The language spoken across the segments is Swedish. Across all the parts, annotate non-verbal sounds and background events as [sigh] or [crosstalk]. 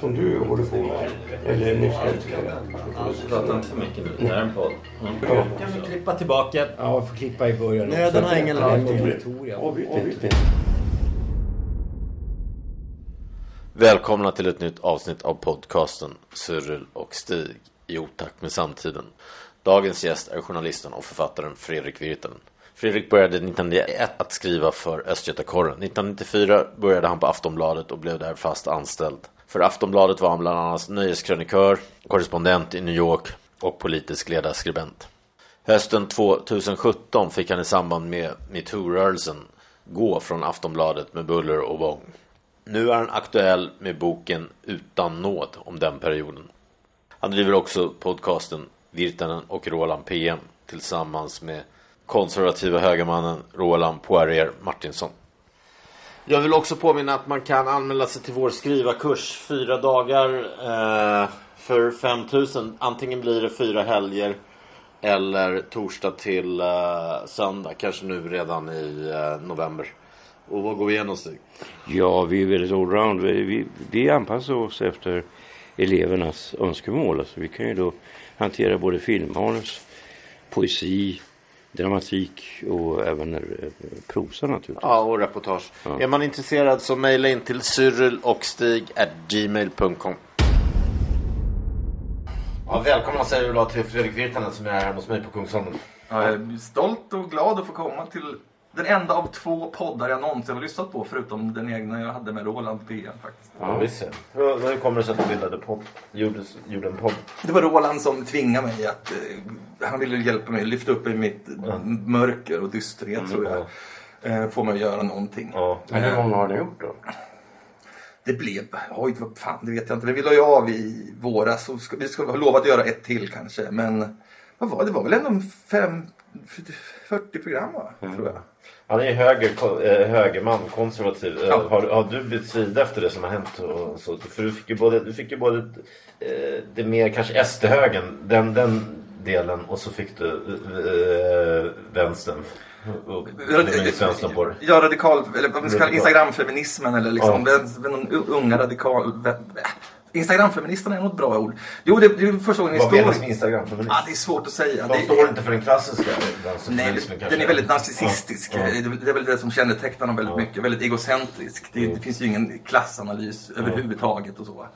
som du håller på med, eller nyss älskade. Prata inte för mycket nu. Det här är en podd. Mm. Ja. Kan vi klippa tillbaka? Ja, jag får klippa i början. Nöden har ingen lag. Victoria. Avbryt inte. Välkomna till ett nytt avsnitt av podcasten Cyril och Stig i otakt med samtiden. Dagens gäst är journalisten och författaren Fredrik Virtanen. Fredrik började 1991 att skriva för Östgötakorren. 1994 började han på Aftonbladet och blev där fast anställd. För Aftonbladet var han bland annat nöjeskrönikör, korrespondent i New York och politisk ledarskribent. Hösten 2017 fick han i samband med metoo-rörelsen gå från Aftonbladet med buller och bång. Nu är han aktuell med boken Utan nåd om den perioden. Han driver också podcasten Virtanen och Roland PM tillsammans med konservativa högermannen Roland Poirier Martinsson. Jag vill också påminna att man kan anmäla sig till vår skrivarkurs fyra dagar eh, för 5000. Antingen blir det fyra helger eller torsdag till eh, söndag, kanske nu redan i eh, november. Och vad går vi igenom Stig? Ja, vi är väldigt allround. Vi, vi, vi anpassar oss efter elevernas önskemål. Alltså, vi kan ju då hantera både filmmanus, poesi, dramatik och även eh, prosa naturligtvis. Ja, och reportage. Ja. Är man intresserad så mejla in till cyril och stig gmail.com. Ja, välkomna säger vi då till Fredrik Virtanen som är här hos mig på Kungsholmen. Ja, jag är stolt och glad att få komma till den enda av två poddar jag någonsin har lyssnat på förutom den egna jag hade med Roland PM faktiskt. Ja, visst. Hur, hur kommer det sig att du bildade podd? Gjorde, gjorde en podd? Det var Roland som tvingade mig att... Eh, han ville hjälpa mig, lyfta upp i mitt mörker och dysterhet tror jag. Eh, få mig att göra någonting. Ja. Men hur många har ni gjort då? Det blev... Oj, vad fan, det vet jag inte. Men vi la ju av i våras. Och ska, vi ska ha lovat att göra ett till kanske. Men vad var det? Var väl ändå fem, 40 program va? Tror jag. Han är höger, eh, högerman, konservativ. Eh, Ja. Har, har du bytt sida efter det som har hänt? Och så? För du fick ju både, du fick ju både eh, det mer kanske SD-högen, den, den delen och så fick du eh, vänstern. Och vänstern på det. Ja, radikal, eller vad man ska kalla. Instagramfeminismen eller liksom vän- någon unga radikal... vä- Instagramfeministerna är nog ett bra ord. Jo, det, det är första gången Vad menas med historien. Instagram-feminism? Ja, det är svårt att säga. De Det står inte för den klassiska Nej, vänsterfeminismen kanske? den är väldigt narcissistisk. Ja. Det, är, det är väl det som kännetecknar dem väldigt Ja. mycket. Väldigt egocentrisk. Det, Mm. det finns ju ingen klassanalys överhuvudtaget och så.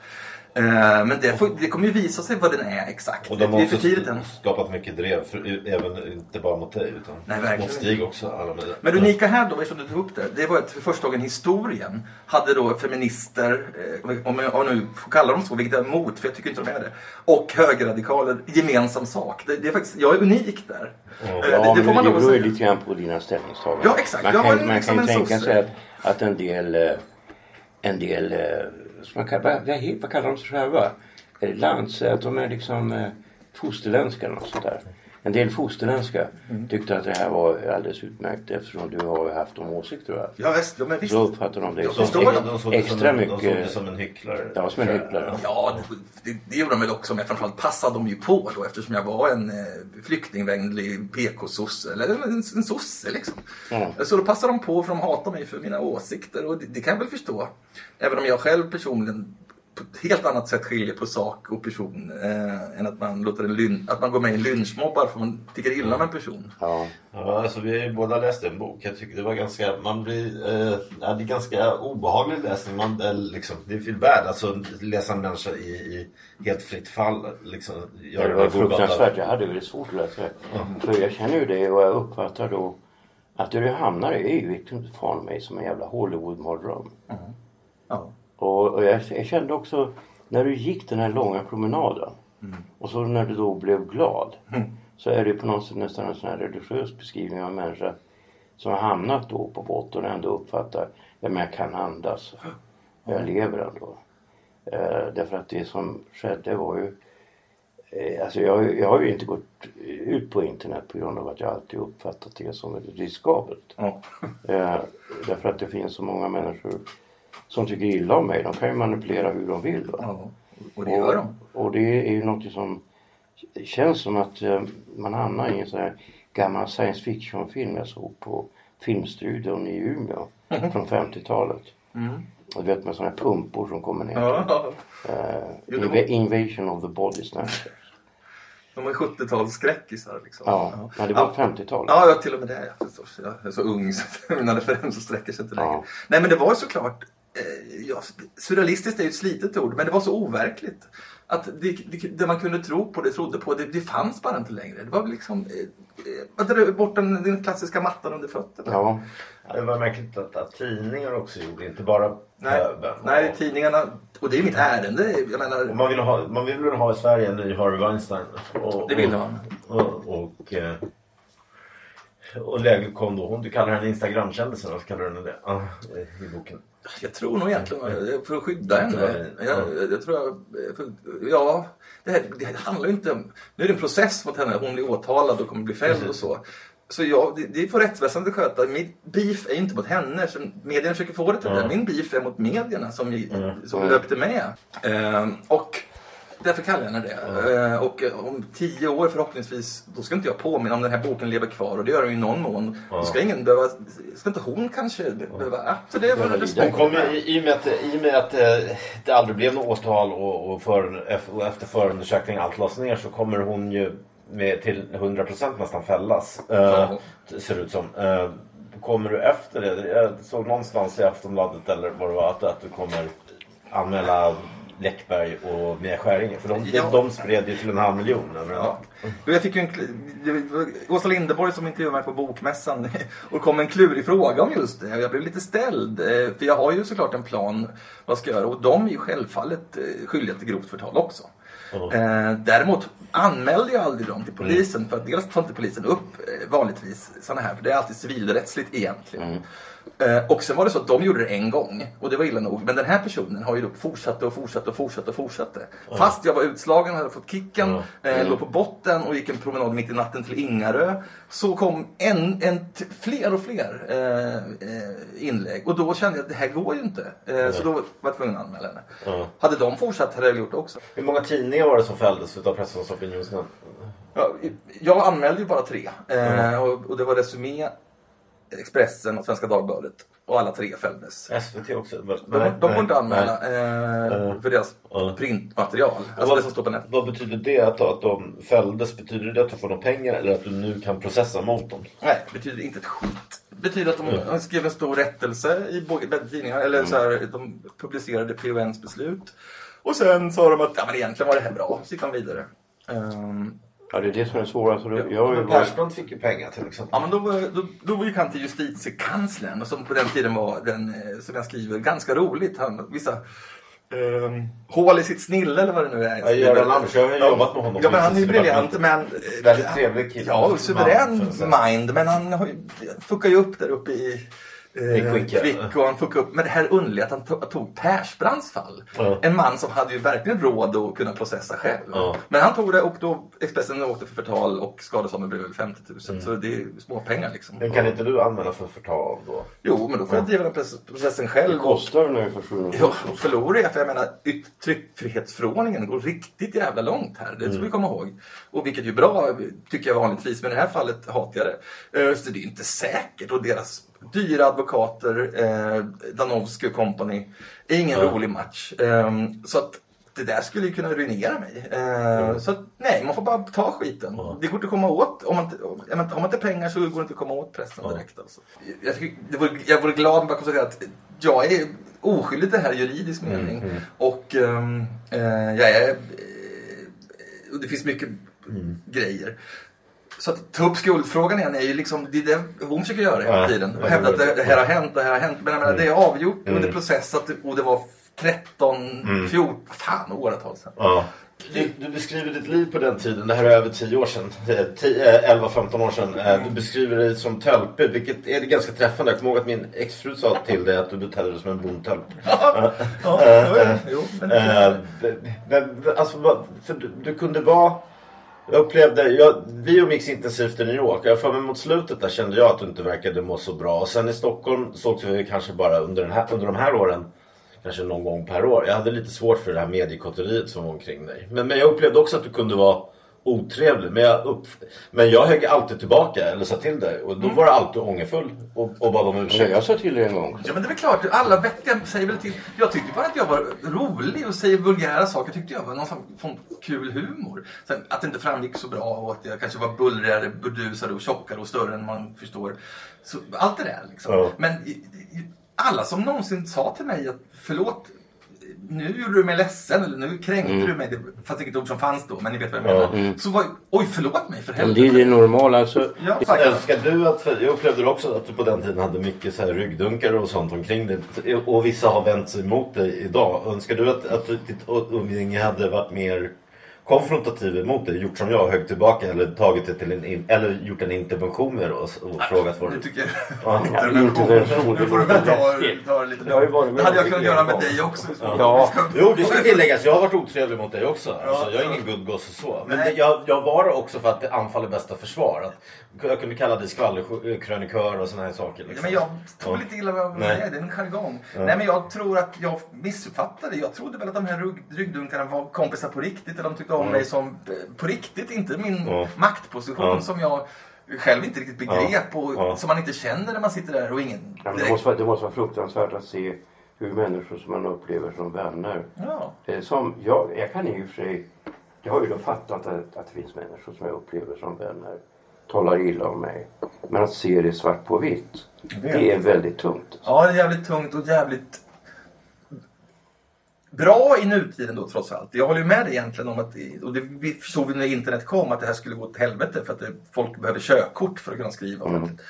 Eh, men det, får, det kommer ju visa sig vad den är exakt. Och det de har också skapat mycket drev, för, även inte bara mot dig utan Nej, mot Stig också. Alla med. Men det unika här då, eftersom du tog upp det, det var att för första gången historien hade då feminister, eh, om jag om jag nu får kalla dem så, vilket jag är emot, för jag tycker inte de är det, och högerradikaler gemensam sak. Det, det är faktiskt, jag är unik där. Eh, Ja, det, det får man det beror ju lite grann på dina ställningstaganden. Ja, exakt. Man kan, man liksom kan tänka sig att, att en del, en del, man kallar, vad, vad, vad kallar de sig själva? Är det lands, att de är liksom eh, fosterländska eller något sånt där. En del fosterländska Mm. tyckte att det här var alldeles utmärkt eftersom du har haft de åsikter du har haft. Ja, visst, ja, men visst. Så uppfattar de dig Jag som det. De såg extra som en, De såg det mycket. som en hycklare. Ja, som en hycklare. Ja, det, det, gjorde de väl också, men framförallt passade de ju på då eftersom jag var en eh, flyktingvänlig PK-sosse, eller en, en sosse liksom. Ja. Så då passade de på för de hatar mig för mina åsikter och det, det kan jag väl förstå. Även om jag själv personligen på ett helt annat sätt skiljer på sak och person eh, än att man, låter en lyn, att man går med i en lynchmobb bara för att man tycker illa om en person. Ja. Ja, alltså vi har ju båda läst en bok. Jag tycker det var ganska, man blir, eh, ja, det är ganska obehaglig läsning. Man, eh, liksom, det är fel värld. Alltså läsa en människa i, i helt fritt fall. Liksom, Ja, det var fruktansvärt. Jag hade väldigt svårt att läsa det. För jag känner ju det och jag uppfattar då att det du hamnar i är ju fan mig som en jävla Hollywood-mardröm. Ja. Och, och jag, jag kände också när du gick den här långa promenaden och så när du då blev glad så är det på något sätt nästan en sån här religiös beskrivning av en människa som har hamnat då på botten och ändå uppfattar att jag kan andas. Jag lever ändå. Eh, därför att det som skedde var ju eh, Alltså jag, jag har ju inte gått ut på internet på grund av att jag alltid uppfattat det som riskabelt. Ja. Eh, därför att det finns så många människor som tycker illa om mig. De kan ju manipulera hur de vill. Ja. Och det gör de. Och det är ju något som känns som att eh, man hamnar i en sån här gammal science fiction film jag såg på Filmstudion i Umeå från 50-talet. Du vet med såna här pumpor som kommer ner. Ja. Eh, var- inv- Invasion of the Body Snatchers. De är 70-talsskräckisar liksom. Ja, ja, det var 50-talet. Ja, ja, till och med det. Jag, förstås. jag är så ung [laughs] så mina referenser sträcker sig inte längre. Ja. Nej, men det var såklart... Eh, ja, surrealistiskt är ju ett slitet ord, men det var så overkligt. Att det, det, det man kunde tro på, det trodde på, det, det fanns bara inte längre. Det var liksom... Eh, eh, man drar bort den, den klassiska mattan under fötterna. Ja, Ja, Det var märkligt att, att tidningar också gjorde, inte bara Nej, pöbeln. nej, tidningarna... Och det är mitt ärende. Jag menar... Och man, vill ha, man vill väl ha i Sverige en ny Harvey Weinstein. Och, Det vill man. Och, och, eh, och läget kom då. Hon, du kallar henne Instagramkändisen, vad kallar du det? Ja, i boken. Jag tror nog egentligen för att skydda henne. Ja. Jag, jag tror jag, för, ja, det, här, det här handlar ju inte om... Nu är det en process mot henne. Hon blir åtalad och kommer bli fälld och så. Så ja, det, det får rättsväsendet sköta. Mitt beef är inte mot henne. Som medierna försöker få det till det. Min beef är mot medierna som, som löpte med. Ehm, och därför kallar jag henne det. Ehm, och eh, om tio år förhoppningsvis, då ska inte jag påminna om den här boken lever kvar. Och det gör den ju i någon mån. Då ska ingen behöva... Ska inte hon kanske behöva... Ja, så det var Behöva respekt. I, i och med att, i och med att eh, det aldrig blev något åtal och, och, för, och efter förundersökning allt lades ner så kommer hon ju med till 100% nästan fällas. Ja. Ser det ut som. Kommer du efter det? Jag såg någonstans i Aftonbladet eller vad det var att, att du kommer anmäla Läckberg och Mia Skäringer. För de, Ja. de spred ju till en halv miljon. Ja. Jag fick ju en, Åsa Linderborg som intervjuade mig på Bokmässan [laughs] och kom med en klurig fråga om just det. Jag blev lite ställd. eh, För jag har ju såklart en plan vad jag ska göra och de är ju självfallet eh, skyldiga till grovt förtal också. Eh, däremot anmälde jag aldrig dem till polisen för att dels tar inte polisen upp vanligtvis sådana här för det är alltid civilrättsligt egentligen. Eh, och sen var det så att de gjorde det en gång och det var illa nog. Men den här personen har ju då fortsatt och fortsatt och fortsatt och fortsatte. Fast jag var utslagen, hade fått kicken, eh, låg på botten och gick en promenad mitt i natten till Ingarö. Så kom en, en fler och fler eh, eh, inlägg och då kände jag att det här går ju inte. Eh, så då var jag tvungen att anmäla henne. Hade de fortsatt hade jag gjort det också. Hur många tidningar var det som fälldes av Pressens opinionsnämnd? Ja, jag anmälde ju bara tre. Eh, och, och det var Resumé, Expressen och Svenska Dagbladet. Och alla tre fälldes. SVT också? De, de får inte anmäla eh, för deras printmaterial. Alltså vad, det som står på nätet. vad betyder det att, att de fälldes? Betyder det att du får några pengar eller att du nu kan processa mot dem? Nej, det betyder inte ett skit. Det betyder att de de skrev en stor rättelse i bägge tidningar. Eller så här, de publicerade PONs beslut. Och sen sa de att ja, men egentligen var det här bra. Så gick de vidare. Ehm, ja det är det som är svårt. Alltså, jag har ju Men varit... Persbrandt fick ju pengar till exempel. Ja, men då, var- då, då gick han till justitiekanslern och som på den tiden var den, eh, som jag skriver, ganska roligt. Han, vissa ehm, hål i sitt snille eller vad det nu är. Ja, Göran Andersson, jag har ju jobbat med honom Ja, men han är ju briljant. Men, eh, Väldigt trevlig kille. Ja, suverän Man, mind. Men han har ju, fuckar ju upp där uppe i Quick och han fuckade upp. Men det här underliga att han to- tog Persbrandts fall. Ja. En man som hade ju verkligen råd att kunna processa själv. Ja. Men han tog det och då Expressen åkte för förtal och skadeståndet blev väl 50 000. Mm. Så det är små pengar liksom. Men kan inte du anmäla för förtal då? Jo, men då får jag driva den processen- själv. Det kostar nu för 700 Ja, och förlorar jag, för jag menar tryckfrihetsförordningen går riktigt jävla långt här. Det ska vi komma ihåg. Och vilket är bra, tycker jag vanligtvis, men i det här fallet hatar jag det. Eh, Så det är inte säkert. Och deras dyra advokater, eh, Danowski och company, är ingen rolig match. Eh, Så att det där skulle ju kunna ruinera mig. Eh, Så att, nej, man får bara ta skiten. Det går inte att komma åt. Om man, inte, om man, har man inte pengar så går det inte att komma åt pressen direkt. Alltså. Jag, tycker, det vore, jag vore glad om jag konstatera att jag är oskyldig i det här i juridisk mening. Och ehm, eh, jag är... eh, och det finns mycket grejer. Så att ta upp skuldfrågan igen är ju liksom, det är det hon försöker göra hela Ja, tiden. ja, Och hävda att det- här har hänt, det här har hänt. Men jag menar, det är avgjort under process att det, och det var 13, 14, fan åratal sedan. Ja. Du, du beskriver ditt liv på den tiden, det här är över 10 år sedan, 11-15 år sedan. Eh, Du beskriver dig som tölpig, vilket är ganska träffande. Jag kommer ihåg att min exfru sa till dig att du betedde dig som en bondtölp. [laughs] Ja, jo, jo, men, Eh, alltså, för du, du kunde vara... Jag upplevde, jag, vi umgicks intensivt i New York. Jag för mig mot slutet där kände jag att du inte verkade må så bra. Och sen i Stockholm sågs vi kanske bara under, den här, under de här åren. Kanske någon gång per år. Jag hade lite svårt för det här mediekotteriet som var omkring dig. Men, men jag upplevde också att du kunde vara otrevlig. Men jag, upp, men jag högg alltid tillbaka eller sa till dig. Och då var du alltid ångerfull och, och bad om ursäkt. jag sa till dig en gång. Ja men det är väl klart, alla vettiga säger väl till. Jag tyckte bara att jag var rolig och säger vulgära saker. Tyckte jag var någon sån kul humor. Sen att det inte framgick så bra och att jag kanske var bullrigare, burdusare och tjockare och större än man förstår. Så, allt det där liksom. Ja. Men i- i- alla som någonsin sa till mig att förlåt, nu gjorde du mig ledsen eller nu kränkte du mig. Det fanns inget ord som fanns då, men ni vet vad jag menar. Så var, oj förlåt mig för Men det är helvete. det normala. Alltså, Ja. Önskar du att, jag upplevde också att du på den tiden hade mycket så här ryggdunkar och sånt omkring dig. Och vissa har vänt sig mot dig idag. Önskar du att, att ditt umgänge hade varit mer konfrontativ emot dig? Gjort som jag, högg tillbaka eller tagit det till en, in, eller gjort en intervention med det och, och frågat vad du... tycker Ja. Intervention. Nu får du väl ta, ta det lite Jag har Det hade jag kunnat göra med dig också. Ja. Jo, det ska tilläggas. Jag har varit otrevlig mot dig också. Alltså, jag är ingen good gosse så. Men det, Nej. jag, jag var det också för att det anfall är bästa försvar. Att, jag kunde kalla dig skvallerkrönikör och såna här saker. Ja, Liksom. men jag tror Ja. lite illa vad jag Nej. säger, det är en jargong. Nej men jag tror att jag missuppfattade. Jag trodde väl att de här rygg, ryggdunkarna var kompisar på riktigt. Eller de tyckte om mig som eh, på riktigt, inte min Ja. maktposition Ja. som jag själv inte riktigt begrep och Ja. som man inte känner när man sitter där och ingen Ja, men det, direkt... måste vara, det måste vara fruktansvärt att se hur människor som man upplever som vänner. Ja. Som jag, jag kan i och för sig, jag har ju då fattat att, att det finns människor som jag upplever som vänner talar illa om mig. Men att se det svart på vitt, det är väldigt tungt. ja, det är jävligt tungt och jävligt bra i nutiden då trots allt. Jag håller ju med dig egentligen om att, och det vi förstod vi när internet kom, att det här skulle gå åt helvete för att det, folk behöver körkort för att kunna skriva ordentligt.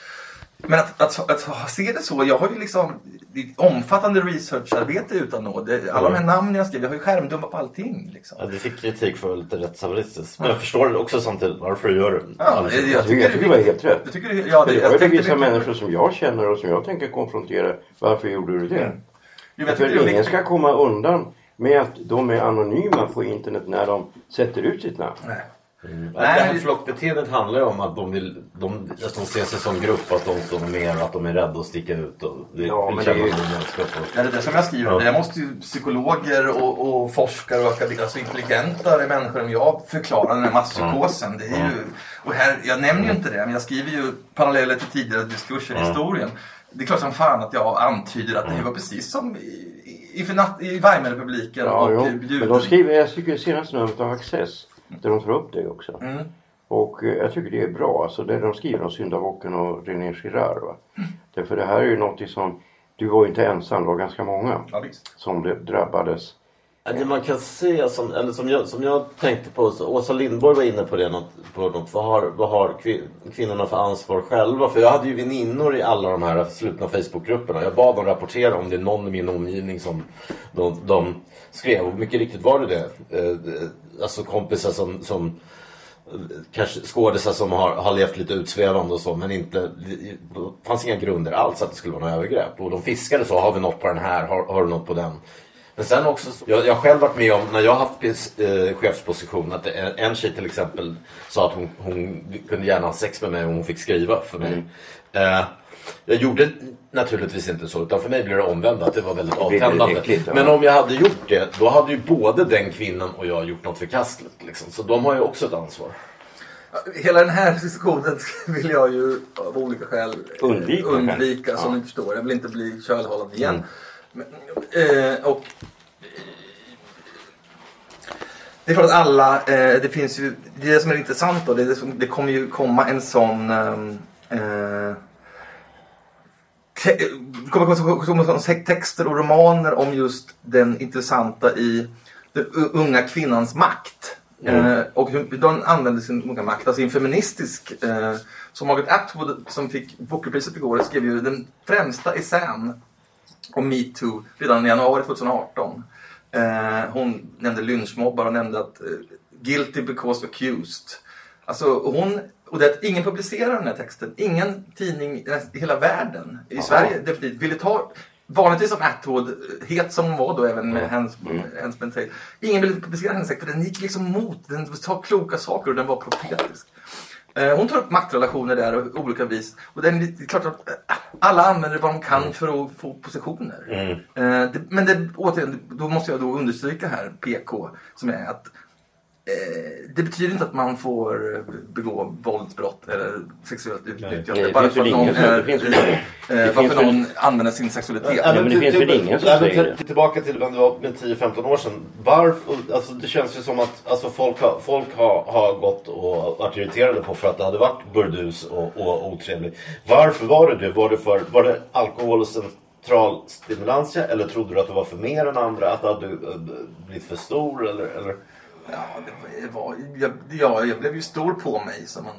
Men att, att, att, se det så, jag har ju liksom det omfattande researcharbete utan nåd. Det- Alla de här namnen jag skrev, jag har ju skärmdumpat på allting. Liksom. Ja, du fick kritik för att vara lite rättshaveristisk. Men jag förstår också samtidigt varför du gör det. Ja, Alltså, jag, Jag tycker, jag tycker det var helt rätt. Jag tycker, det- ja, det, jag jag det tänkte vissa människor som jag känner och som jag tänker konfrontera. Varför gjorde du det? Jo, jag det För ingen ska komma undan med att de är anonyma på internet när de sätter ut sitt namn. Nej. Mm. Nej, det här flockbeteendet handlar ju om att de, vill, de, att de ser sig som grupp, att de står och att de är rädda att sticka ut. Och det, Ja, men det är ju- det är det som jag skriver. Ja. Det måste ju psykologer och, och forskare och akademiker, alltså intelligentare människor än jag förklara den här masspsykosen. Det är ju, och här, jag nämner ju inte det, men jag skriver ju paralleller till tidigare diskurser i historien. Det är klart som fan att jag antyder att det här var precis som i, i, i, Weimarrepubliken Ja, och jo. Men de skriver, jag tycker senaste numret av Access, där de tar upp det också. Mm. Och eh, jag tycker det är bra. Alltså det de skriver om syndabocken och René Girard. Va? Därför det här är ju något som, du var ju inte ensam, det var ganska många Ja, visst. som drabbades. Det man kan se, som, eller som, jag, som jag tänkte på, så Åsa Lindborg var inne på det, något, på något, vad har, vad har kvin, kvinnorna för ansvar själva? För jag hade ju väninnor i alla de här slutna Facebookgrupperna. Jag bad dem rapportera om det är någon i min omgivning som de, de skrev. Och mycket riktigt var det det. Eh, alltså kompisar som, som eh, kanske skådisar som har, har levt lite utsvävande och så men inte, det fanns inga grunder alls att det skulle vara några övergrepp. Och de fiskade så, har vi något på den här, har, har du något på den? Men sen också, så- jag, jag har själv varit med om när jag har haft eh, chefsposition att en, en tjej till exempel sa att hon, hon kunde gärna ha sex med mig om hon fick skriva för mig. Eh, jag gjorde naturligtvis inte så utan för mig blev det omvända, att det var väldigt avtändande. äckligt, ja. Men om jag hade gjort det, då hade ju både den kvinnan och jag gjort något förkastligt. Liksom. Så de har ju också ett ansvar. Hela den här diskussionen [laughs] vill jag ju av olika skäl Undvika, undvika som Ja. ni förstår. Jag vill inte bli kölhållad igen. Mm. Men, eh, och det är klart att alla, eh, det finns ju, det är det som är intressant då, det, är det, som, det kommer ju komma en sån ehm, eh, te, kommer texter och romaner om just den intressanta i den unga kvinnans makt. Eh, och hur de använder sin unga makt, alltså en feministisk eh, som Margaret Atwood som fick Bookerpriset igår skrev ju den främsta essän om metoo redan i januari 2018. Eh, hon nämnde lynchmobbar och nämnde att eh, guilty because accused. Alltså hon, och det att ingen publicerar den här texten. Ingen tidning i hela världen, i Sverige definitivt, ville ta Vanligtvis som Atwood, eh, het som hon var då även med hennes, hennes mental. Ingen ville publicera hennes text för den gick liksom mot, den sa kloka saker och den var profetisk. Eh, Hon tar upp maktrelationer där och olika vis. Och det är klart att eh, alla använder vad de kan för att få positioner. Eh, det- Men det, återigen, då måste jag då understryka här, PK, som är att eh, det betyder inte att man får eh, begå våldsbrott eller sexuellt utnyttjande. Det bara för att någon, är, det finns eh, det någon använder sin sexualitet. Ja, men det finns väl ingen som säger till- Tillbaka till vem det var med 10-15 år sedan. Varför, alltså det känns ju som att alltså folk, har, folk har, har gått och varit irriterade på för att det hade varit burdus och, och otrevligt. Varför var det det? Var det, för, var det alkohol och centralstimulantia eller trodde du att det var för mer än andra? Att du hade eh, blivit för stor eller? eller? Ja, det var, jag, ja, jag blev ju stor på mig som man,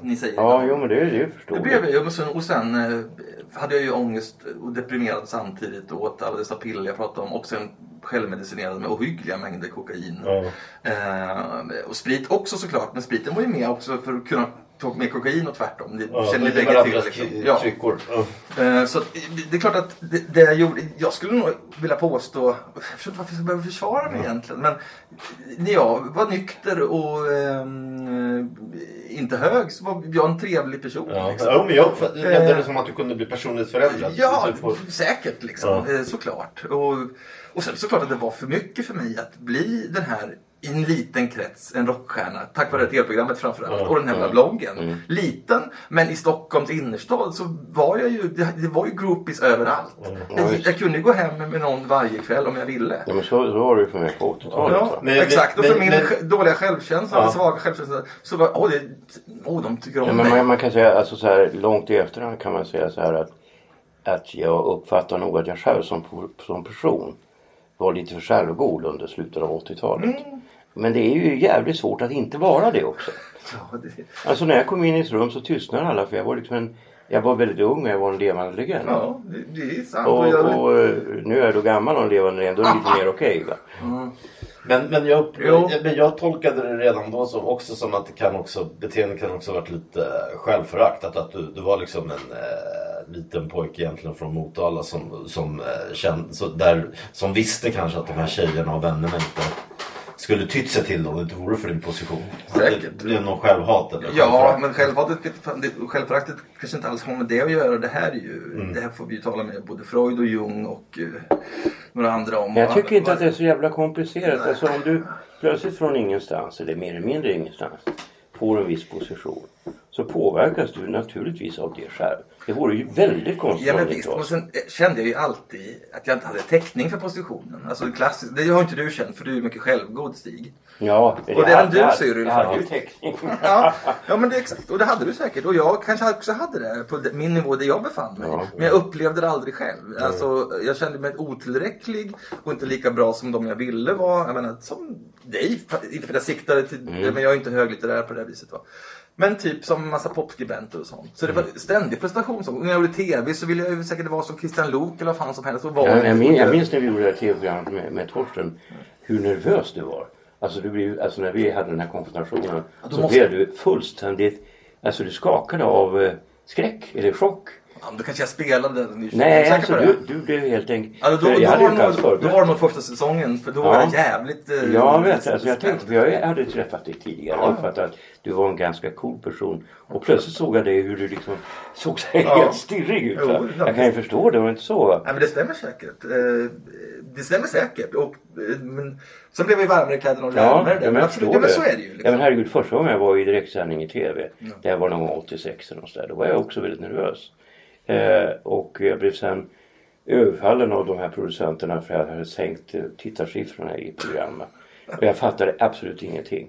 ni säger. Ja, jo men det, det förstår Det blev jag. Och sen, och sen eh, hade jag ju ångest och deprimerad samtidigt och åt alla dessa piller jag pratade om. Och sen självmedicinerade med ohyggliga mängder kokain. Eh, och sprit också såklart. Men spriten var ju med också för att kunna ta med kokain och tvärtom. Det Ja, känner är bägge till. Liksom. Ja. kryckor. Ja. Eh, Så det- är klart att det, det jag gjorde, jag skulle nog vilja påstå, jag förstår inte varför jag ska behöva försvara mig egentligen, men när jag var nykter och ehm, inte hög så var jag en trevlig person. Ja, liksom. ja, men jag upplevde det Eh, som att du kunde bli personligt förändrad. Ja, på- säkert liksom. Ja. Såklart. Och, och sen såklart att det var för mycket för mig att bli den här i en liten krets, en rockstjärna, tack vare tv-programmet framförallt, Ja, och den här ja. bloggen. Liten, men i Stockholms innerstad så var jag ju, det, det var ju groupies överallt. Jag, jag kunde gå hem med någon varje kväll om jag ville. Ja, men så, så var det ju för mig på 80-talet. Ja? Men- exakt. Och för men- min men- dåliga självkänsla, Ja. svaga självkänsla, så var åh, det, åh de tycker om Ja, men mig. man, man kan säga, alltså så här, långt i efterhand kan man säga så här att, att jag uppfattar nog att jag själv som, som person var lite för självgod under slutet av 80-talet. Men det är ju jävligt svårt att inte vara det också. Alltså när jag kom in i ett rum så tystnade alla för jag var liksom en, jag var väldigt ung och jag var en levande legend. ja, det, det är sant. Och, Och jag, och eh, nu är jag då gammal och en levande legend, då är det lite mer okej va. Men, men, jag, men jag tolkade det redan då som, också som att det kan också, beteendet kan också ha varit lite eh, självförakt. Att, att du, du var liksom en eh, liten pojke egentligen från Motala som, som, eh, kände, så där, som visste kanske att de här tjejerna och vännerna inte skulle tytt sig till om det inte vore för din position. Säkert. Det blev någon självhat eller Ja, men självhatet, självföraktet kanske inte alls har med det att göra. Det här är ju, Mm. det här får vi ju tala med både Freud och Jung och eh, några andra om. Jag tycker inte att det är så jävla komplicerat. Alltså om du plötsligt från ingenstans, eller mer eller mindre ingenstans, får en viss position. Så påverkas du naturligtvis av det själv. Det vore ju väldigt konstigt Ja men det visst, och sen eh, kände jag ju alltid att jag inte hade täckning för positionen. Alltså det klassiskt, det har inte du känt för du är mycket självgod Stig. Ja, Och det hade- du, Cyril, Jag hade ju täckning. [laughs] Ja, ja men det är exakt, och det hade du säkert. Och jag kanske också hade det på min nivå där jag befann mig. Ja. Men jag upplevde det aldrig själv. Alltså, jag kände mig otillräcklig och inte lika bra som de jag ville vara. Jag menar, som dig. Inte för att jag siktade till, Mm. men jag är inte höglitterär på det här viset. Va? Men typ som en massa popskribenter och sånt. Så det Mm. var ständig prestation. Så När jag gjorde TV så ville jag ju säkert vara som Christian Lok eller vad fan som helst. Och vara Jag, jag, minns, jag minns när vi gjorde tv-programmet med, med Torsten hur nervös du var. Alltså, du blev, alltså när vi hade den här konfrontationen då så måste- blev du fullständigt, alltså du skakade av eh, skräck eller chock. Men då kanske jag spelade den. Nej, alltså du, du blev helt enkelt... Ja, då, då, hade var nog, då var det nog första säsongen för då Ja. var det jävligt... eh, Ja, jag vet. Alltså, jag tänkte, för jag hade träffat dig tidigare Ja. och uppfattat att du var en ganska cool person. Och plötsligt såg jag dig hur du liksom [laughs] såg så Ja. helt stirrig ut. Jo. Jag kan ju förstå det, var inte så? va? Nej, men det stämmer säkert. Eh, Det stämmer säkert. Och, eh, men, sen blev vi varmare i kläderna och Ja, närmare ja, det. men absolut, ja, men så är det ju. Liksom. Ja, men herregud, första gången jag var i direktsändning i TV, det var någon gång 86 eller något där, då var jag också väldigt nervös. Eh, och jag blev sen överfallen av de här producenterna för att jag hade sänkt eh, tittarsiffrorna i programmet. Och jag fattade absolut ingenting.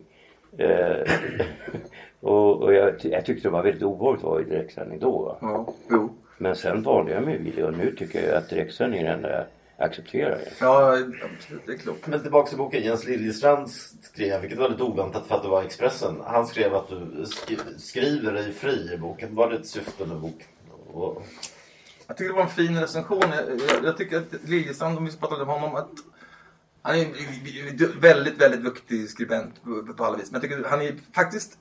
Eh, [laughs] och och jag, jag tyckte det var väldigt obehagligt att vara i direktsändning då. Va? Ja, jo. Men sen vande jag mig vid det och nu tycker jag att direktsändning är det enda jag accepterar. Ja, absolut. Det är klokt. Men tillbaka till boken. Jens Liljestrand skrev, vilket var lite oväntat för att det var Expressen. Han skrev att du sk- skriver dig fri i boken. Var det ett syfte med boken? Och, Jag tycker det var en fin recension. Jag, jag, tycker att Liljestrand, om vi ska prata om honom, att han är en väldigt, väldigt duktig skribent på, alla vis. Men jag tycker han är faktiskt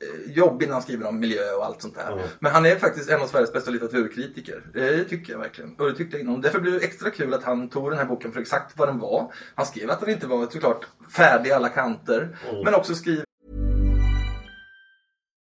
eh, jobbig när han skriver om miljö och allt sånt där. Mm. Men han är faktiskt en av Sveriges bästa litteraturkritiker. Det tycker jag verkligen. Och det tyckte jag innan. Därför blev det extra kul att han tog den här boken för exakt vad den var. Han skrev att den inte var såklart färdig i alla kanter. Men också skriver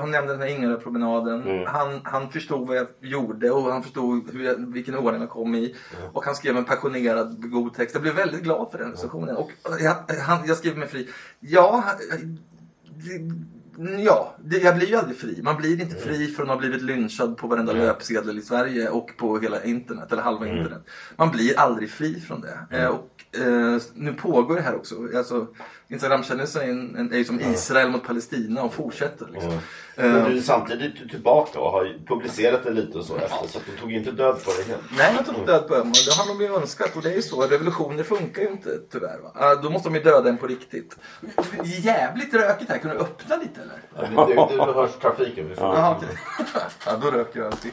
Han nämnde den här Ingaröpromenaden. Mm. Han, han förstod vad jag gjorde och han förstod hur jag, vilken ordning jag kom i. Och han skrev en passionerad, god text. Jag blev väldigt glad för den recensionen. Och jag, han, jag skrev mig fri. Ja, det- ja det, jag blir ju aldrig fri. Man blir inte fri förrän man har blivit lynchad på varenda löpsedel i Sverige och på hela internet, eller halva internet. Man blir aldrig fri från det. Eh, och eh, nu pågår det här också. Alltså, Instagramkändisen är, en, en, är ju som Israel mot Palestina och fortsätter. Liksom. Men Eh, du är samtidigt tillbaka och har publicerat det lite och så efter så att du tog ju inte död på det helt. Nej, jag tog inte död på dem. Det har de ju önskat och det är ju så. Revolutioner funkar ju inte tyvärr. Va? Ah, Då måste de ju döda en på riktigt. Jävligt rökigt här. Kan du öppna lite eller? Ja, Det, det, det hörs trafiken. Får... Jaha, okej. [laughs] ja, då röker jag alltid.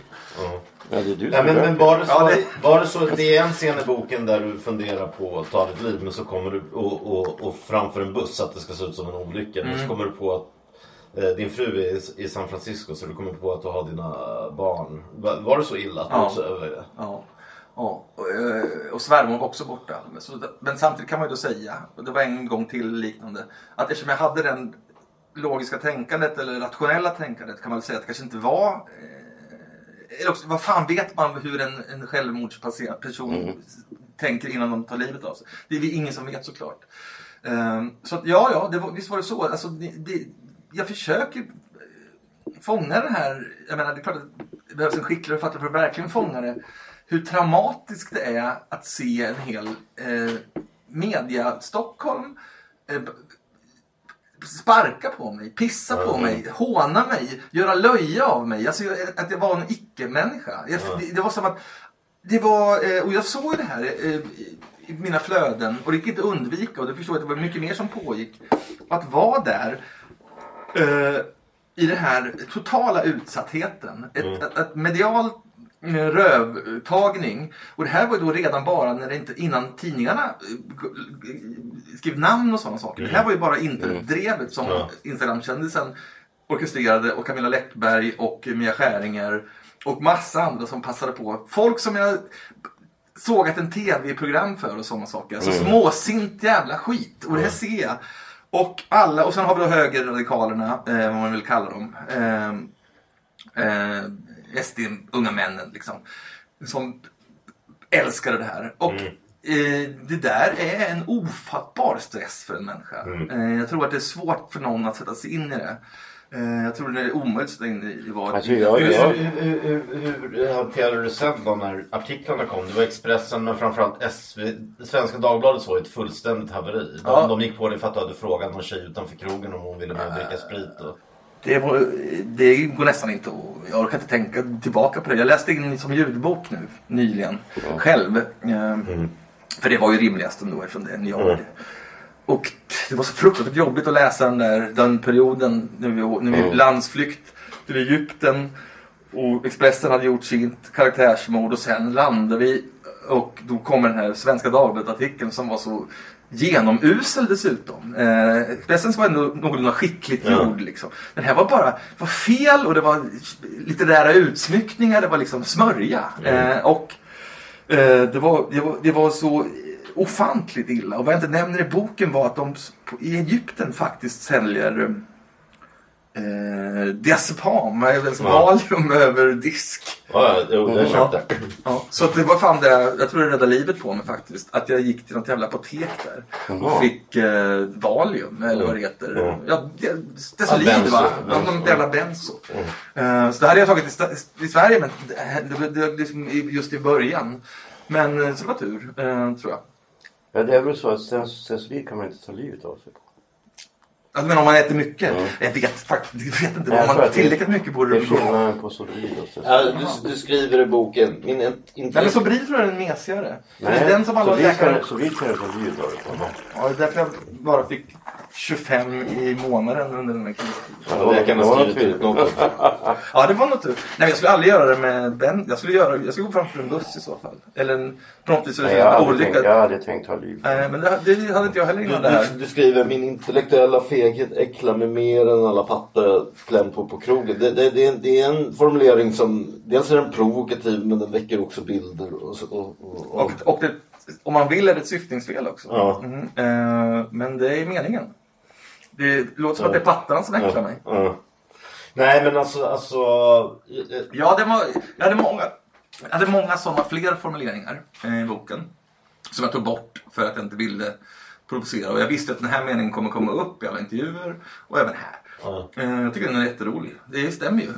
Ja, det är du Nej, men, men var, det så, Ja, det- var det så, det är en scen i boken där du funderar på att ta ditt liv men så kommer du och, och, och framför en buss att det ska se ut som en olycka. Men så kommer du på att eh, din fru är i, i San Francisco så du kommer på att du har dina barn. Var, var det så illa att du Ja. också övervägde? Ja. Ja, och, eh, och svärmor var också borta. Så, men samtidigt kan man ju då säga, och det var en gång till liknande, att eftersom jag hade den logiska tänkandet eller rationella tänkandet kan man väl säga att det kanske inte var eh, eller också, vad fan vet man hur en, en självmordspasserad person tänker innan de tar livet av sig? Det är det ingen som vet såklart. Ehm, så att, ja, ja, det var, visst var det så. Alltså, det, det, jag försöker fånga den här, jag menar det är klart att det behövs en skickligare författare för att verkligen fånga det. Hur traumatiskt det är att se en hel eh, media Stockholm eh, sparka på mig, pissa på mig, håna mig, göra löje av mig. Alltså att jag var en icke-människa. Jag, det, det var som att det var, eh, och jag såg det här eh, i mina flöden och det gick inte att undvika och det förstår att det var mycket mer som pågick. Att vara där eh, i den här totala utsattheten. Ett, ett, ett medial eh, rövtagning. Och det här var ju då redan bara när det inte, innan tidningarna eh, skrev namn och sådana saker. Det här var ju bara internetdrevet som Ja. Instagramkändisen orkestrerade och Camilla Läckberg och Mia Skäringer och massa andra som passade på. Folk som jag sågat en tv-program för och sådana saker. Alltså småsint jävla skit. Och det här ser jag. Och alla, och sen har vi då högerradikalerna, eh, vad man vill kalla dem. Eh, eh, SD, unga männen liksom. Som älskade det här. Och eh, det där är en ofattbar stress för en människa. Eh, jag tror att det är svårt för någon att sätta sig in i det. Eh, jag tror det är omöjligt att sätta in i vad... Alltså, jag, jag, hur, hur, hur, hur hanterade du sen då när artiklarna kom? Det var Expressen men framförallt SV, Svenska Dagbladet ju ett fullständigt haveri. De, Ja. de gick på dig för att du hade frågat någon tjej utanför krogen om hon ville med och dricka sprit. Och... Det, var, det går nästan inte att... Jag orkar inte tänka tillbaka på det. Jag läste in som ljudbok nu nyligen. Själv. Eh, För det var ju rimligast ändå eftersom det är en jag. Och det var så fruktansvärt jobbigt att läsa den där den perioden när vi, när vi landsflykt till Egypten. Och Expressen hade gjort sitt karaktärsmord och sen landade vi och då kommer den här Svenska Dagbladet-artikeln som var så genomusel dessutom. Eh, Expressens var ändå någorlunda skickligt Ja. gjord. Liksom. Den här var bara var fel och det var litterära utsmyckningar. Det var liksom smörja. Eh, och eh, det, var, det, var, det var så ofantligt illa. Och vad jag inte nämner i boken var att de i Egypten faktiskt säljer eh, diazepam, alltså Ja. valium [laughs] över disk. Ja, ja, jo, det Ja. köpte jag. Ja, så det var fan det, jag tror det räddade livet på mig faktiskt. Att jag gick till något jävla apotek där och fick eh, Valium eller vad det heter. Ja. Ja, Stesolid Ja, benzo. va? Benzo. Ja, någon jävla benzo. Eh, så det hade jag tagit i, i Sverige men det, det, det, liksom just i början. Men eh, så var tur, eh, tror jag. Ja, det är väl så att stesolid kan man inte ta livet av sig på. Alltså, men om man äter mycket? Ja. Jag vet faktiskt vet inte. Nej, Om man att det- tillräckligt mycket borde Det det skillnaden på. Ja, du, du skriver i boken, min int- Nej men Sobril tror jag är mesigare. Det den som alla solid läkare... kan, jag sig på. Ja, det är därför jag bara fick 25 i månaden under den här krisen. Ja, Ja, skrivit ut något. [laughs] Ja, det var nog tur. Nej, men jag skulle aldrig göra det med Ben. Jag skulle, göra, jag skulle gå framför en buss i så fall. Eller en, på något vis Nej, jag, det en aldrig tänkt, olycka. jag aldrig tänkt ta livet. Nej, men det, det hade inte jag heller Du, innan det här. du, du skriver min intellektuella feghet äcklar mig mer än alla pattar jag klämt på på krogen. Det, det, det, är en, det är en formulering som dels är den provokativ men den väcker också bilder. Och, så- och, och, och. Och, och det, om man vill är det ett syftningsfel också. Ja. Mm, eh, men det är meningen. Det låter som att det är pattarna som äcklar mig. Nej men alltså, alltså eh, Ja, det var, jag hade många, jag hade många sådana fler formuleringar eh, i boken. Som jag tog bort för att jag inte ville provocera. Och jag visste att den här meningen kommer komma upp i alla intervjuer och även här. Ja. Eh, Jag tycker den är jätterolig. Det stämmer ju.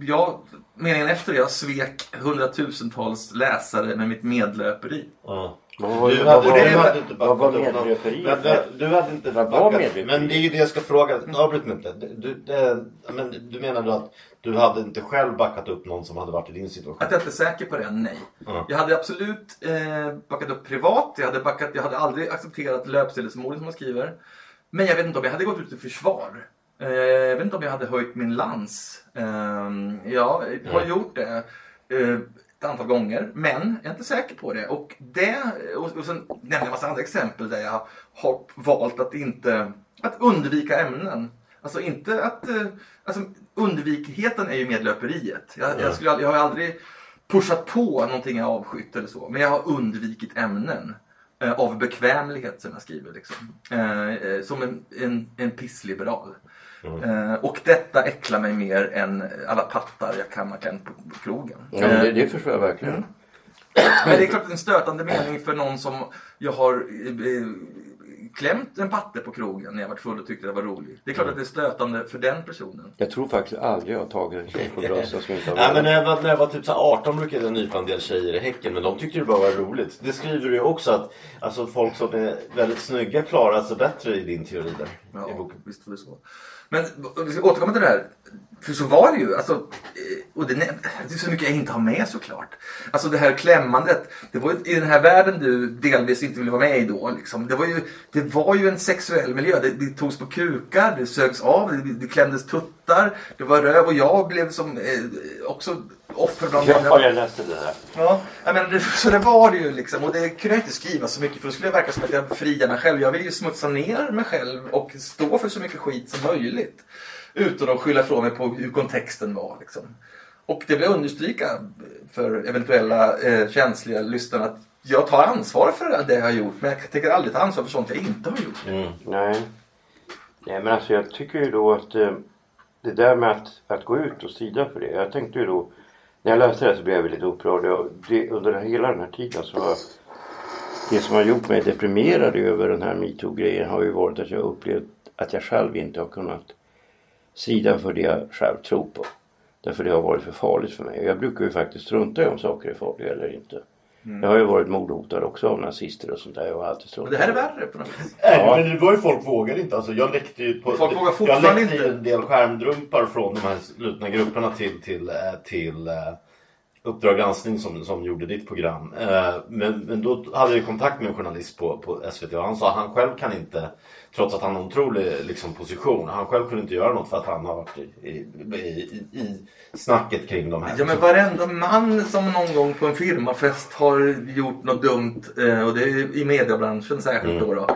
Jag, meningen efter det, jag svek hundratusentals läsare med mitt medlöperi. Ja. Vad var- Du hade, var- hade inte backat upp någon- Du, hade inte backat. Men det är ju det jag ska fråga. Avbryt mig inte. Du, det, men du menar då att du hade inte själv backat upp någon som hade varit i din situation? Att jag inte är säker på det? Nej. Ja. Jag hade absolut eh, backat upp privat. Jag hade, backat, jag hade aldrig accepterat löpsedelsmorden som man skriver. Men jag vet inte om jag hade gått ut i försvar. Eh, jag vet inte om jag hade höjt min lans. Eh, jag har gjort det eh, ett antal gånger. Men jag är inte säker på det. Och, det, och, och sen nämnde jag en massa andra exempel där jag har valt att inte att undvika ämnen. Alltså inte att... eh, Alltså undvikigheten är ju medlöperiet. Jag, jag, skulle, jag har aldrig pushat på någonting jag avskytt eller så. Men jag har undvikit ämnen. Eh, av bekvämlighet som jag skriver. Liksom. Eh, eh, som en, en, en pissliberal. Eh, och detta äcklar mig mer än alla pattar jag kan ha klämt på, på krogen. Ja, men det, Eh, det förstår jag verkligen. men det är klart en stötande mening för någon som jag har eh, eh, klämt en patte på krogen när jag var full och tyckte det var roligt. Det är klart att det är stötande för den personen. Jag tror faktiskt aldrig jag har tagit en tjej på [laughs] bröstet som inte har Nej men varit. när jag var, när jag var typ så här 18 brukade jag nypa en del tjejer i Häcken men de tyckte det bara var roligt. Det skriver du ju också att alltså, folk som är väldigt snygga klarar sig bättre i din teori där. i Ja, boken. visst var det så. Men om vi ska återkomma till det här. För så var det ju. Alltså, eh, och det, det är så mycket jag inte har med såklart. Alltså det här klämmandet. Det var ju i den här världen du delvis inte ville vara med i då. Liksom. Det, var ju, det var ju en sexuell miljö. Det, det togs på kukar, det sögs av, det, det klämdes tuttar. Det var röv och jag blev som eh, också offer bland Ja, jag läste det där. Ja, jag menar, det, så det var det ju liksom. Och det kunde jag inte skriva så mycket för då skulle det verka som att jag friar mig själv. Jag vill ju smutsa ner mig själv och stå för så mycket skit som möjligt. Utan att skylla ifrån mig på hur kontexten var. Liksom. Och det vill jag understryka för eventuella eh, känsliga lyssnare att jag tar ansvar för det jag har gjort. Men jag tänker aldrig ta ansvar för sånt jag inte har gjort. Mm. Nej. Nej men alltså jag tycker ju då att eh, det där med att, att gå ut och strida för det. Jag tänkte ju då när jag läste det så blev jag väldigt upprörd. Och det, under hela den här tiden så har det som har gjort mig deprimerad över den här metoo-grejen har ju varit att jag upplevt att jag själv inte har kunnat strida för det jag själv tror på. Därför det har varit för farligt för mig. Och jag brukar ju faktiskt strunta i om saker är farliga eller inte. Jag har ju varit mordhotad också av nazister och sånt där. Jag har alltid Men struntat det här är värre på något vis. Nej, Ja. men det var ju folk vågade inte. Alltså, jag läckte ju på, Folk vågar jag fortfarande läckte ju inte. en del skärmdumpar från de här slutna grupperna till, till, eh, till, eh, Uppdrag granskning som, som gjorde ditt program. Eh, men, men då hade jag kontakt med en journalist på, på SVT och han sa att han själv kan inte, trots att han har en otrolig liksom, position, han själv kunde inte göra något för att han har varit i, i, i, i snacket kring de här. Ja men varenda man som någon gång på en firmafest har gjort något dumt eh, och det är i mediebranschen särskilt då, då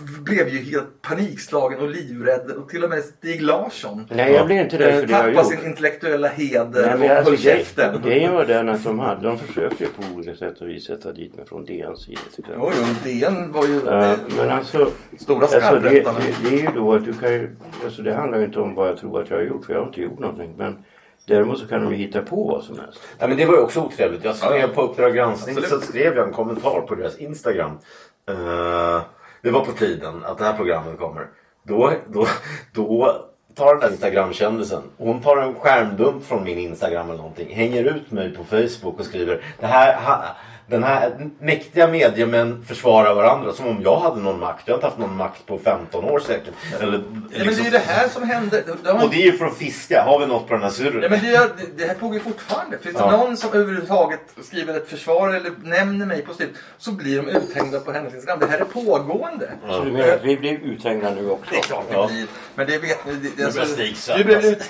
blev ju helt panikslagen och livrädd och till och med Stig Larsson Nej, jag blev inte rädd för eh, det jag tappade sin intellektuella heder Nej, och men alltså, höll käften. Grejen var den att de, hade, de försökte ju på olika sätt och vis sätta dit mig från DNs sida. Jo, jo, DN var ju Ja, men alltså, stora alltså det, det, det är ju då att du kan ju, alltså det handlar ju inte om vad jag tror att jag har gjort för jag har inte gjort någonting. Men däremot så kan de ju hitta på vad som helst. Ja, men det var ju också otrevligt. Jag skrev på Uppdrag granskning så skrev jag en kommentar på deras Instagram. Eh, det var på tiden att det här programmet kommer. Då, då, då tar den där Instagram-kändisen, hon tar en skärmdump från min Instagram eller någonting, hänger ut mig på Facebook och skriver det här, ha, den här mäktiga mediemän försvarar varandra som om jag hade någon makt. Jag har inte haft någon makt på 15 år säkert. Eller, Ja, men det är liksom- ju det här som händer. Det har- och det är ju för att fiska. Har vi något på den här surren? Ja, men det, är- det här pågår ju fortfarande. Finns det Ja. någon som överhuvudtaget skriver ett försvar eller nämner mig på slut så blir de uthängda på hennes Instagram. Det här är pågående. Så du menar att vi blir uthängda nu också? Det är klart Ja. det blir. Men det vet ni. Det, det, Stig du blev ut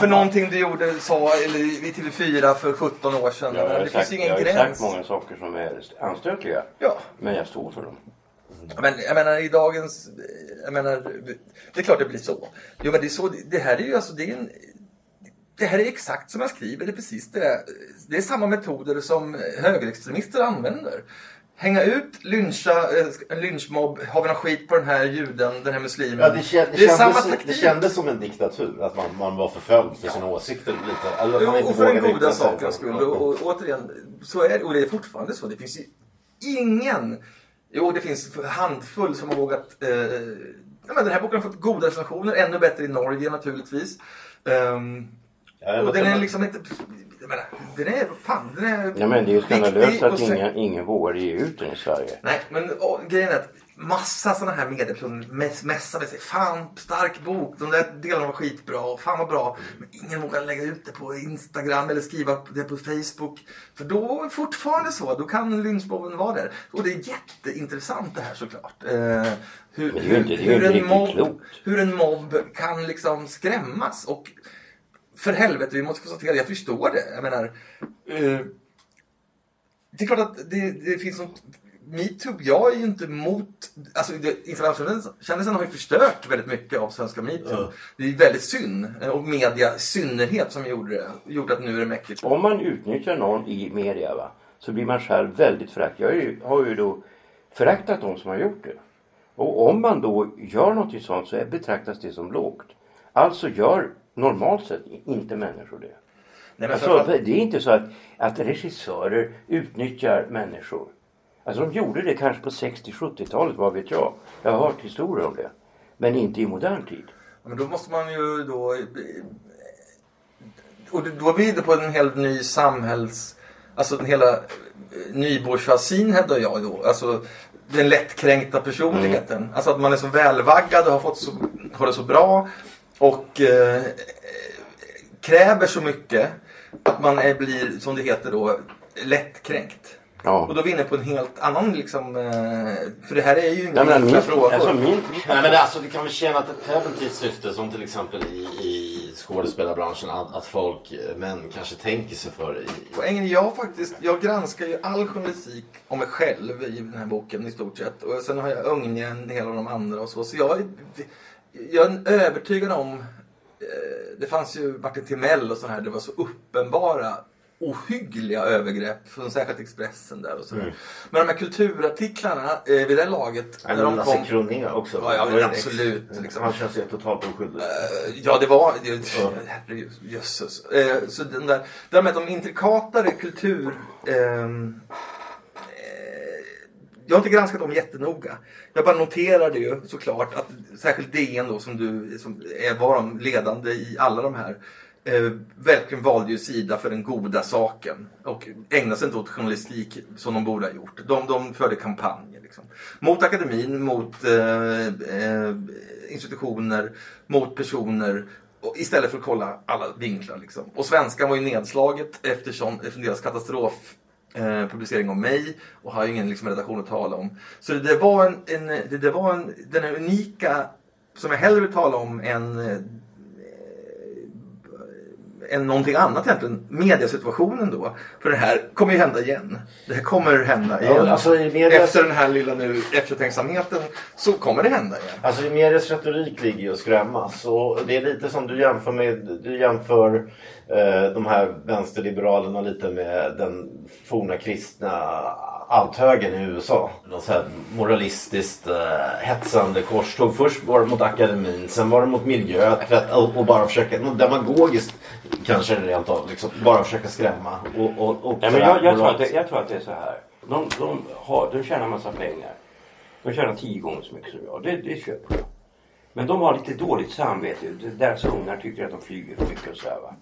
för någonting du gjorde, sa eller i TV4 för 17 år sedan. Har det sagt, finns jag ingen gräns. Saker som är anstötliga. Ja. Men jag står för dem. Men jag menar i dagens... Jag menar, det är klart det blir så. Jo men det är så. Det här är ju alltså, det är en... Det här är exakt som jag skriver, det är precis det. Det är samma metoder som högerextremister använder. Hänga ut, lyncha, eh, en lynchmobb, har vi någon skit på den här juden, den här muslimen. Ja, det, kän, det, det är samma kändes, taktik. det kändes som en diktatur. Att man, man var förföljd för sina åsikter lite. Eller Jo, inte och för den goda sakens skull. Och, och återigen, så är det. Och det är fortfarande så. Det finns ju ingen... Jo, det finns handfull som har vågat... Eh, ja, men den här boken har fått goda recensioner. Ännu bättre i Norge naturligtvis. Ehm, Ja, och den är liksom inte... Jag menar, den är... Fan, den är... Ja, men det är ju skandalöst att ingen, ingen vågar ge ut den i Sverige. Nej, men och, grejen är att massa sådana här mediepersoner mäss, mässade sig. Fan, stark bok. De där delarna var skitbra. och Fan vad bra. Men ingen vågar lägga ut det på Instagram eller skriva det på Facebook. För då är det fortfarande så. Då kan lynchmobben vara där. Och det är jätteintressant det här såklart. Eh, hur, hur, inte en mobb, hur en mobb kan liksom skrämmas. Och för helvete, vi måste konstatera det. Jag förstår det. Jag menar... Eh, det är klart att det, det finns något... Metoo, jag är ju inte emot... Alltså Instagramkändisen har ju förstört väldigt mycket av svenska metoo. Det är väldigt synd. eh, Och media i synnerhet som gjorde det. Gjorde att nu är det mäckigt. Om man utnyttjar någon i media va, så blir man själv väldigt förakt. Jag ju, har ju då föraktat de som har gjort det. Och om man då gör något sånt så är- betraktas det som lågt. Alltså gör normalt sett inte människor det. Nej, Alltså, framförallt- det är inte så att, att regissörer utnyttjar människor. Alltså de gjorde det kanske på 60-70-talet, vad vet jag. Jag har hört historier om det. Men inte i modern tid. Ja, Men då måste man ju då... Och då blir det på en helt ny samhälls... Alltså den hela eh, nybourgeoisien hävdar jag då. Alltså den lättkränkta personligheten. Alltså att man är så välvaggad och har, fått så, har det så bra. Och eh, kräver så mycket att man är, blir, som det heter då, lättkränkt. Ja. Och då vinner på en helt annan liksom... Eh, för det här är ju inga enkla min, frågor. alltså min, Nej men alltså det kan väl tjäna ett preventivt syfte som till exempel i, i skådespelarbranschen att, att folk, eh, män kanske tänker sig för i, Poängen är jag faktiskt, jag granskar ju all journalistik om mig själv i den här boken i stort sett. Och sen har jag Ungnen, hela de andra och så. Så jag, är- jag är övertygad om, eh, det fanns ju Martin Timell och sådana här, det var så uppenbara ohyggliga övergrepp från särskilt Expressen där och så. Mm. Men de här kulturartiklarna eh, vid det laget. När men de Lasse kom- också. Ja, ja, absolut, liksom. Han känns ju totalt oskyldig. Eh, Ja, det var... det- Herregud, jösses. Eh, Så den där, det där med de intrikatare kultur... eh, jag har inte granskat dem jättenoga. Jag bara noterade ju såklart att särskilt DN då som du som är, var de ledande i alla de här eh, verkligen valde ju sida för den goda saken och ägnade sig inte åt journalistik som de borde ha gjort. De, de förde kampanjer liksom. mot akademin, mot eh, eh, institutioner, mot personer istället för att kolla alla vinklar. Liksom. Och svenskan var ju nedslaget eftersom, eftersom deras katastrof eh, publicering om mig och har ju ingen liksom, redaktion att tala om. Så det, det var, en, en, det, det var en, den här unika som jag hellre vill tala om än eh, än någonting annat egentligen. Mediasituationen då. För det här kommer ju hända igen. Det här kommer hända igen. Ja, alltså i medias- Efter den här lilla nu eftertänksamheten så kommer det hända igen. Alltså i medias retorik ligger ju att skrämmas. Och det är lite som du jämför med, du jämför eh, de här vänsterliberalerna lite med den forna kristna althögern i USA. Någon så här moralistiskt eh, hetsande korståg. Först var det mot akademin, sen var det mot miljö och, och bara försöka, något demagogiskt kanske rent av, liksom, bara försöka skrämma. Och, och, och Nej, men sådär jag, jag, tror att det, jag tror att det är så här. De, de, har, de tjänar massa pengar. De tjänar tio gånger så mycket som jag. Det, det köper jag. Men de har lite dåligt samvete. Deras ungar tycker att de flyger för mycket och så här, va.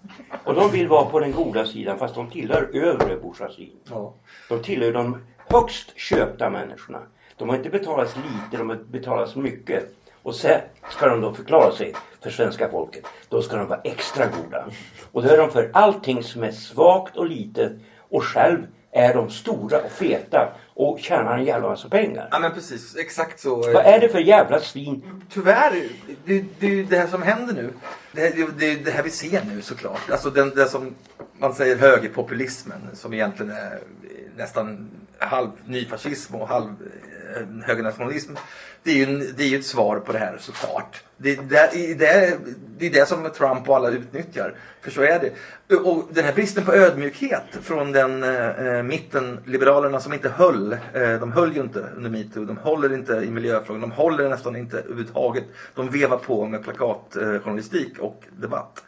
Och de vill vara på den goda sidan fast de tillhör övre bourgeoisin. Ja. De tillhör de högst köpta människorna. De har inte betalat lite, de har betalat mycket. Och sen ska de då förklara sig för svenska folket. Då ska de vara extra goda. Och då är de för allting som är svagt och litet. Och själv är de stora och feta och tjänar en jävla massa pengar. Ja men precis, exakt så. Vad är det för jävla svin? Tyvärr, det, det, det här som händer nu. Det, det, det, här vi ser nu såklart. Alltså den, det som man säger högerpopulismen som egentligen är nästan halv nyfascism och halv eh, högernationalism. Det är ju det är ju ett svar på det här såklart. Det, det, det, det är det som Trump och alla utnyttjar. För så är det. Och den här bristen på ödmjukhet från den eh, eh mitten, liberalerna som inte höll. Eh, de höll ju inte under metoo. De håller inte i miljöfrågan. De håller nästan inte överhuvudtaget. De vevar på med plakatjournalistik eh, och debatt.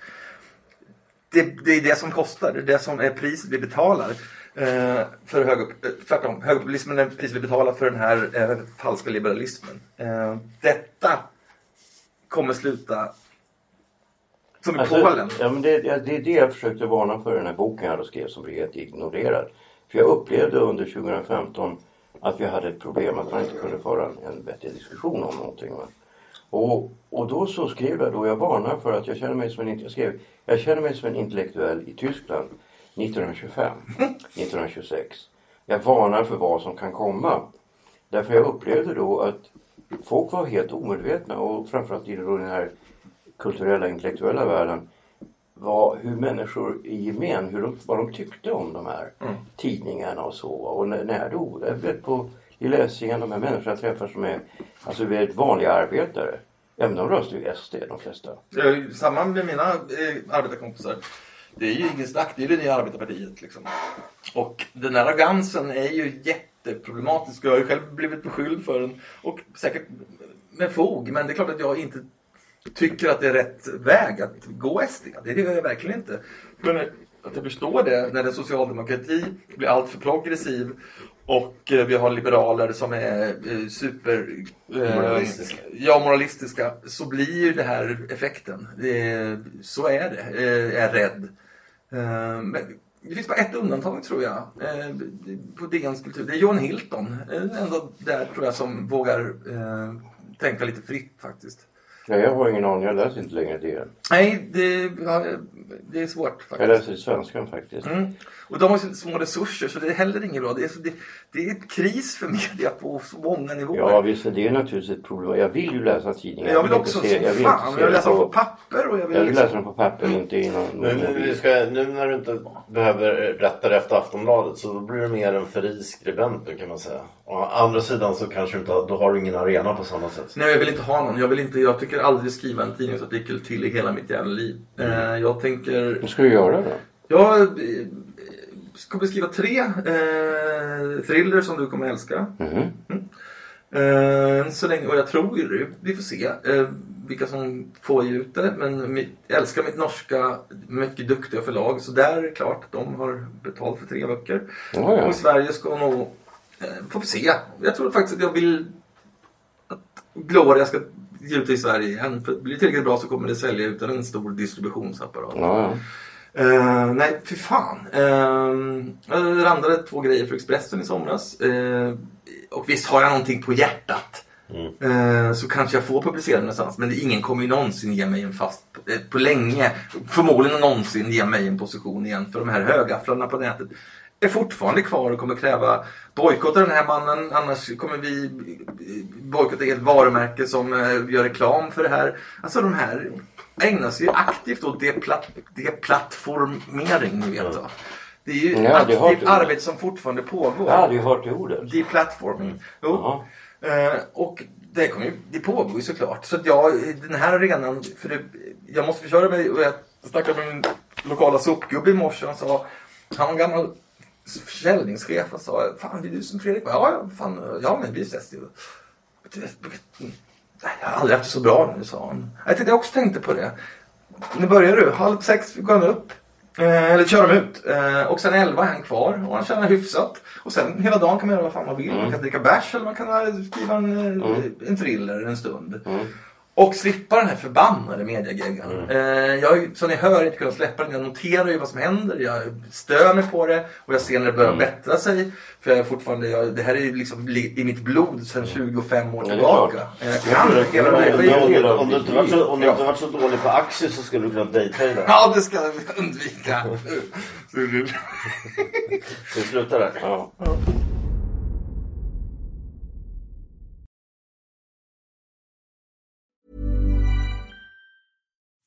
Det, det är det som kostar. Det är det som är priset vi betalar. Eh, för höger, eh, tvärtom, högerpopulismen är priset vi betalar för den här eh, falska liberalismen. Eh, detta kommer sluta som i Polen. Alltså, ja, men det, det det är det jag försökte varna för i den här boken jag skrev som blev helt ignorerad. För jag upplevde under 2015 att vi hade ett problem att man inte kunde föra en, en vettig diskussion om någonting. Va? Och, och då så skrev jag då, jag varnar för att jag känner mig som en, jag skrev, jag känner mig som en intellektuell i Tyskland 1925, 1926. Jag varnar för vad som kan komma. Därför jag upplevde då att folk var helt omedvetna och framförallt i den här kulturella intellektuella världen var hur människor i gemen, hur de, vad de tyckte om de här tidningarna och så. Och när, då, jag vet på i läsningen, de här människorna jag träffar som är alltså väldigt vanliga arbetare. Ja men de röstar ju SD de flesta. Jag Samma med mina eh, arbetarkompisar. Det är ju ingen snack, det är det nya arbetarpartiet. Liksom. Och den här arrogansen är ju jätteproblematisk. Jag har ju själv blivit beskylld för den. Och säkert med fog. Men det är klart att jag inte tycker att det är rätt väg att gå SD. Det gör jag verkligen inte. Men att jag förstår det när en socialdemokrati blir allt för progressiv och eh, vi har liberaler som är eh, super... eh, Moralistiska. Ja, moralistiska. Så blir ju det här effekten. Det, så är det. Eh, Jag är rädd. Eh, men det finns bara ett undantag tror jag. Eh, på DNs kultur. Det är John Hilton. Eh, ändå där tror jag som vågar tänka lite fritt faktiskt. Ja, jag har ingen aning, jag läser inte längre det. Nej, det, ja, det är svårt faktiskt. Jag läser i svenskan faktiskt. Mm. Och de har ju så små resurser så det är heller inget bra. Det är, så, det, det är kris för media på så många nivåer. Ja visst, det är naturligtvis ett problem. Jag vill ju läsa tidningar. jag vill också se- som jag vill fan. Jag vill det läsa dem på papper och jag vill Jag vill läsa dem på papper, inte i någon vi mobil. ska, nu när du inte behöver rätta dig efter Aftonbladet så då blir du mer en fri skribent kan man säga. Å andra sidan så kanske du inte då har du ingen arena på samma sätt. Nej, jag vill inte ha någon. Jag, vill inte, jag tycker aldrig skriva en tidningsartikel till i hela mitt jävla liv. Eh, jag tänker... Vad ska du göra då? Jag eh, ska beskriva tre eh, thrillers som du kommer älska. Mhm. Eh, så länge, och jag tror vi får se eh, vilka som får ge ut det. Men jag älskar mitt norska, mycket duktiga förlag. Så där är det klart, de har betalt för tre böcker. Ja, ja. Och i Sverige ska nog, eh, får vi se. Jag tror faktiskt att jag vill att Gloria ska ge ut det i Sverige igen. För blir det tillräckligt bra så kommer det sälja utan en stor distributionsapparat. Ja, ja. Eh, nej, fy fan. Uh, jag randade två grejer för Expressen i somras. Eh, och visst har jag någonting på hjärtat. Eh, så kanske jag får publicera någonstans. Men ingen kommer ju någonsin ge mig en fast, eh, på länge, förmodligen någonsin ge mig en position igen. För de här högafflarna på nätet är fortfarande kvar och kommer kräva bojkotta den här mannen. Annars kommer vi bojkotta ett varumärke som eh, gör reklam för det här. Alltså de här ägnar sig ju aktivt åt deplat, deplattformering, ni vet va. Det är ju Ja, det har aktivt du. arbete som fortfarande pågår. Jag hade ju hört det ordet. Deplatforming. Jo. Jaha. Eh, och det, kommer ju, det pågår ju såklart. Så att jag, den här arenan, för det, jag måste försörja mig. Och jag snackade med min lokala sopgubbe i morse och han sa, han var en gammal försäljningschef och sa, fan det är du som Fredrik? Ja, fan, ja men vi ses ju. Jag har aldrig haft det så bra nu, sa han. Jag tänkte jag också tänkte på det. Nu börjar du, halv sex går han upp. Eh, eller kör de ut. Eh, och sen elva är han kvar och han tjänar hyfsat. Och sen hela dagen kan man göra vad fan man vill. Man kan dricka bärs eller man kan skriva en, eh, en thriller en stund. Och slippa den här förbannade mediageggan. Eh, jag har som ni hör inte kunnat släppa den. Jag noterar ju vad som händer. Jag stör mig på det. Och jag ser när det börjar bättra sig. För jag är fortfarande, jag, det här är ju liksom li- i mitt blod sedan 25 år det är tillbaka. Eh, Jag kan hela den här Om, skiten. om, om, du inte varit så, om du inte varit så dålig på aktier så skulle du kunna daytrada. Ja, det ska vi undvika. Ska vi sluta där? Ja.